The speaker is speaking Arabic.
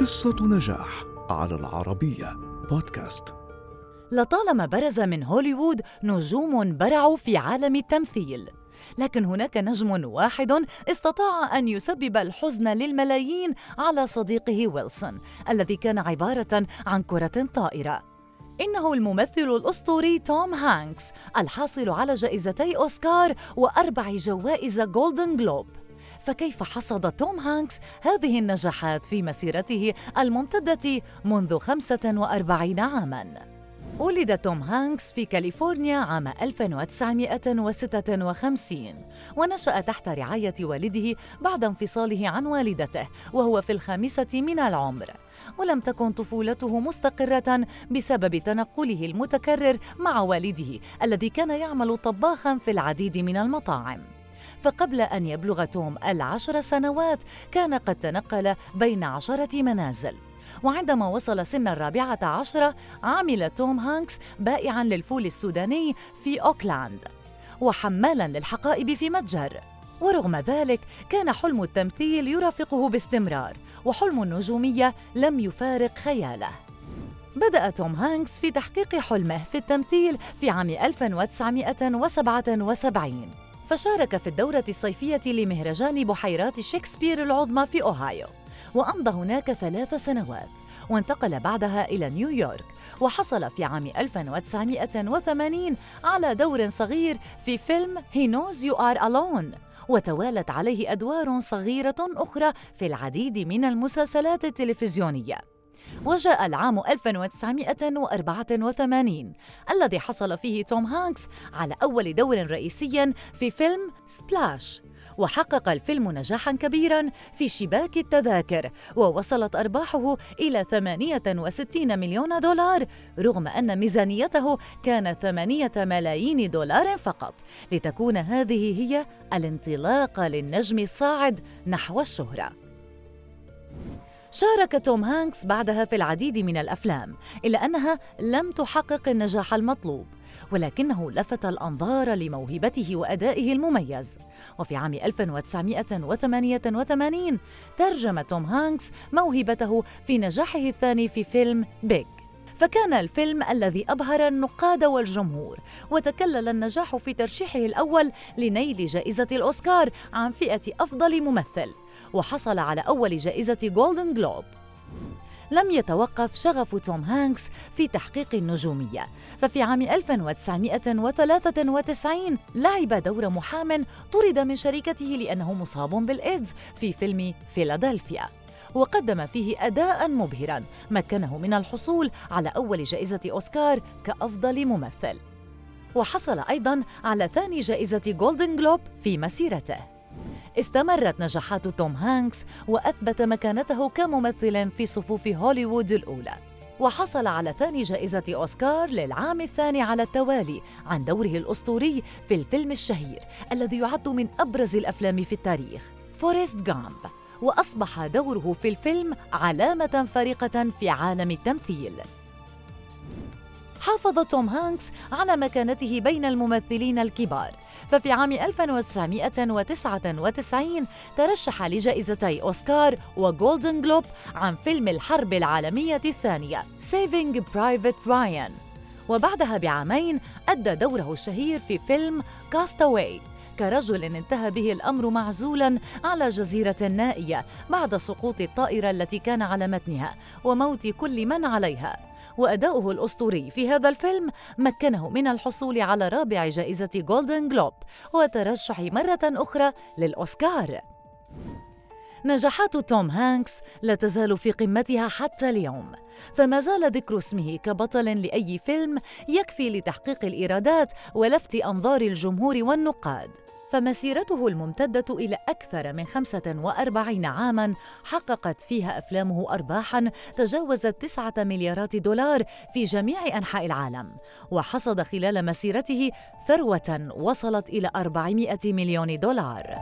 قصة نجاح على العربية بودكاست. لطالما برز من هوليوود نجوم برعوا في عالم التمثيل. لكن هناك نجم واحد استطاع أن يسبب الحزن للملايين على صديقه ويلسون الذي كان عبارة عن كرة طائرة. إنه الممثل الأسطوري توم هانكس الحاصل على جائزتي أوسكار وأربع جوائز Golden Globe فكيف حصد توم هانكس هذه النجاحات في مسيرته الممتدة منذ 45 عاماً؟ ولد توم هانكس في كاليفورنيا عام 1956 ونشأ تحت رعاية والده بعد انفصاله عن والدته وهو في الخامسة من العمر ولم تكن طفولته مستقرة بسبب تنقله المتكرر مع والده الذي كان يعمل طباخا في العديد من المطاعم فقبل أن يبلغ توم العشر سنوات كان قد تنقل بين عشرة منازل. وعندما وصل سن الرابعة عشرة عمل توم هانكس بائعا للفول السوداني في أوكلاند وحمالا للحقائب في متجر. ورغم ذلك كان حلم التمثيل يرافقه باستمرار وحلم النجومية لم يفارق خياله. بدأ توم هانكس في تحقيق حلمه في التمثيل في عام 1977 فشارك في الدورة الصيفية لمهرجان بحيرات شكسبير العظمى في أوهايو وأمضى هناك ثلاث سنوات وانتقل بعدها إلى نيويورك وحصل في عام 1980 على دور صغير في فيلم He Knows You Are Alone وتوالت عليه أدوار صغيرة أخرى في العديد من المسلسلات التلفزيونية. وجاء العام 1984 الذي حصل فيه توم هانكس على أول دور رئيسي في فيلم Splash وحقق الفيلم نجاحا كبيرا في شباك التذاكر ووصلت أرباحه إلى 68 مليون دولار رغم أن ميزانيته كانت 8 ملايين دولار فقط. لتكون هذه هي الانطلاقة للنجم الصاعد نحو الشهرة. شارك توم هانكس بعدها في العديد من الأفلام إلا أنها لم تحقق النجاح المطلوب ولكنه لفت الأنظار لموهبته وأدائه المميز. وفي عام 1988 ترجم توم هانكس موهبته في نجاحه الثاني في فيلم Big فكان الفيلم الذي أبهر النقاد والجمهور وتكلل النجاح في ترشيحه الأول لنيل جائزة الأوسكار عن فئة أفضل ممثل وحصل على أول جائزة Golden Globe لم يتوقف شغف توم هانكس في تحقيق النجومية ففي عام 1993 لعب دور محام طرد من شركته لأنه مصاب بالإيدز في فيلم فيلادلفيا. وقدم فيه أداء مبهرا مكنه من الحصول على أول جائزة أوسكار كأفضل ممثل. وحصل أيضا على ثاني جائزة Golden Globe في مسيرته. استمرت نجاحات توم هانكس وأثبت مكانته كممثل في صفوف هوليوود الأولى. وحصل على ثاني جائزة أوسكار للعام الثاني على التوالي عن دوره الأسطوري في الفيلم الشهير الذي يعد من أبرز الأفلام في التاريخ Forrest Gump وأصبح دوره في الفيلم علامة فارقة في عالم التمثيل. حافظ توم هانكس على مكانته بين الممثلين الكبار. ففي عام 1999 ترشح لجائزتي أوسكار و Golden Globe عن فيلم الحرب العالمية الثانية Saving Private Ryan. وبعدها بعامين أدى دوره الشهير في فيلم كاستاوي كرجل انتهى به الأمر معزولا على جزيرة نائيه بعد سقوط الطائرة التي كان على متنها وموت كل من عليها. وأداؤه الأسطوري في هذا الفيلم مكنه من الحصول على رابع جائزة جولدن جلوب وترشح مرة أخرى للأوسكار. نجاحات توم هانكس لا تزال في قمتها حتى اليوم. فما زال ذكر اسمه كبطل لأي فيلم يكفي لتحقيق الإيرادات ولفت أنظار الجمهور والنقاد. فمسيرته الممتدة إلى أكثر من 45 عاماً حققت فيها أفلامه أرباحاً تجاوزت 9 مليارات دولار في جميع أنحاء العالم. وحصد خلال مسيرته ثروة وصلت إلى 400 مليون دولار.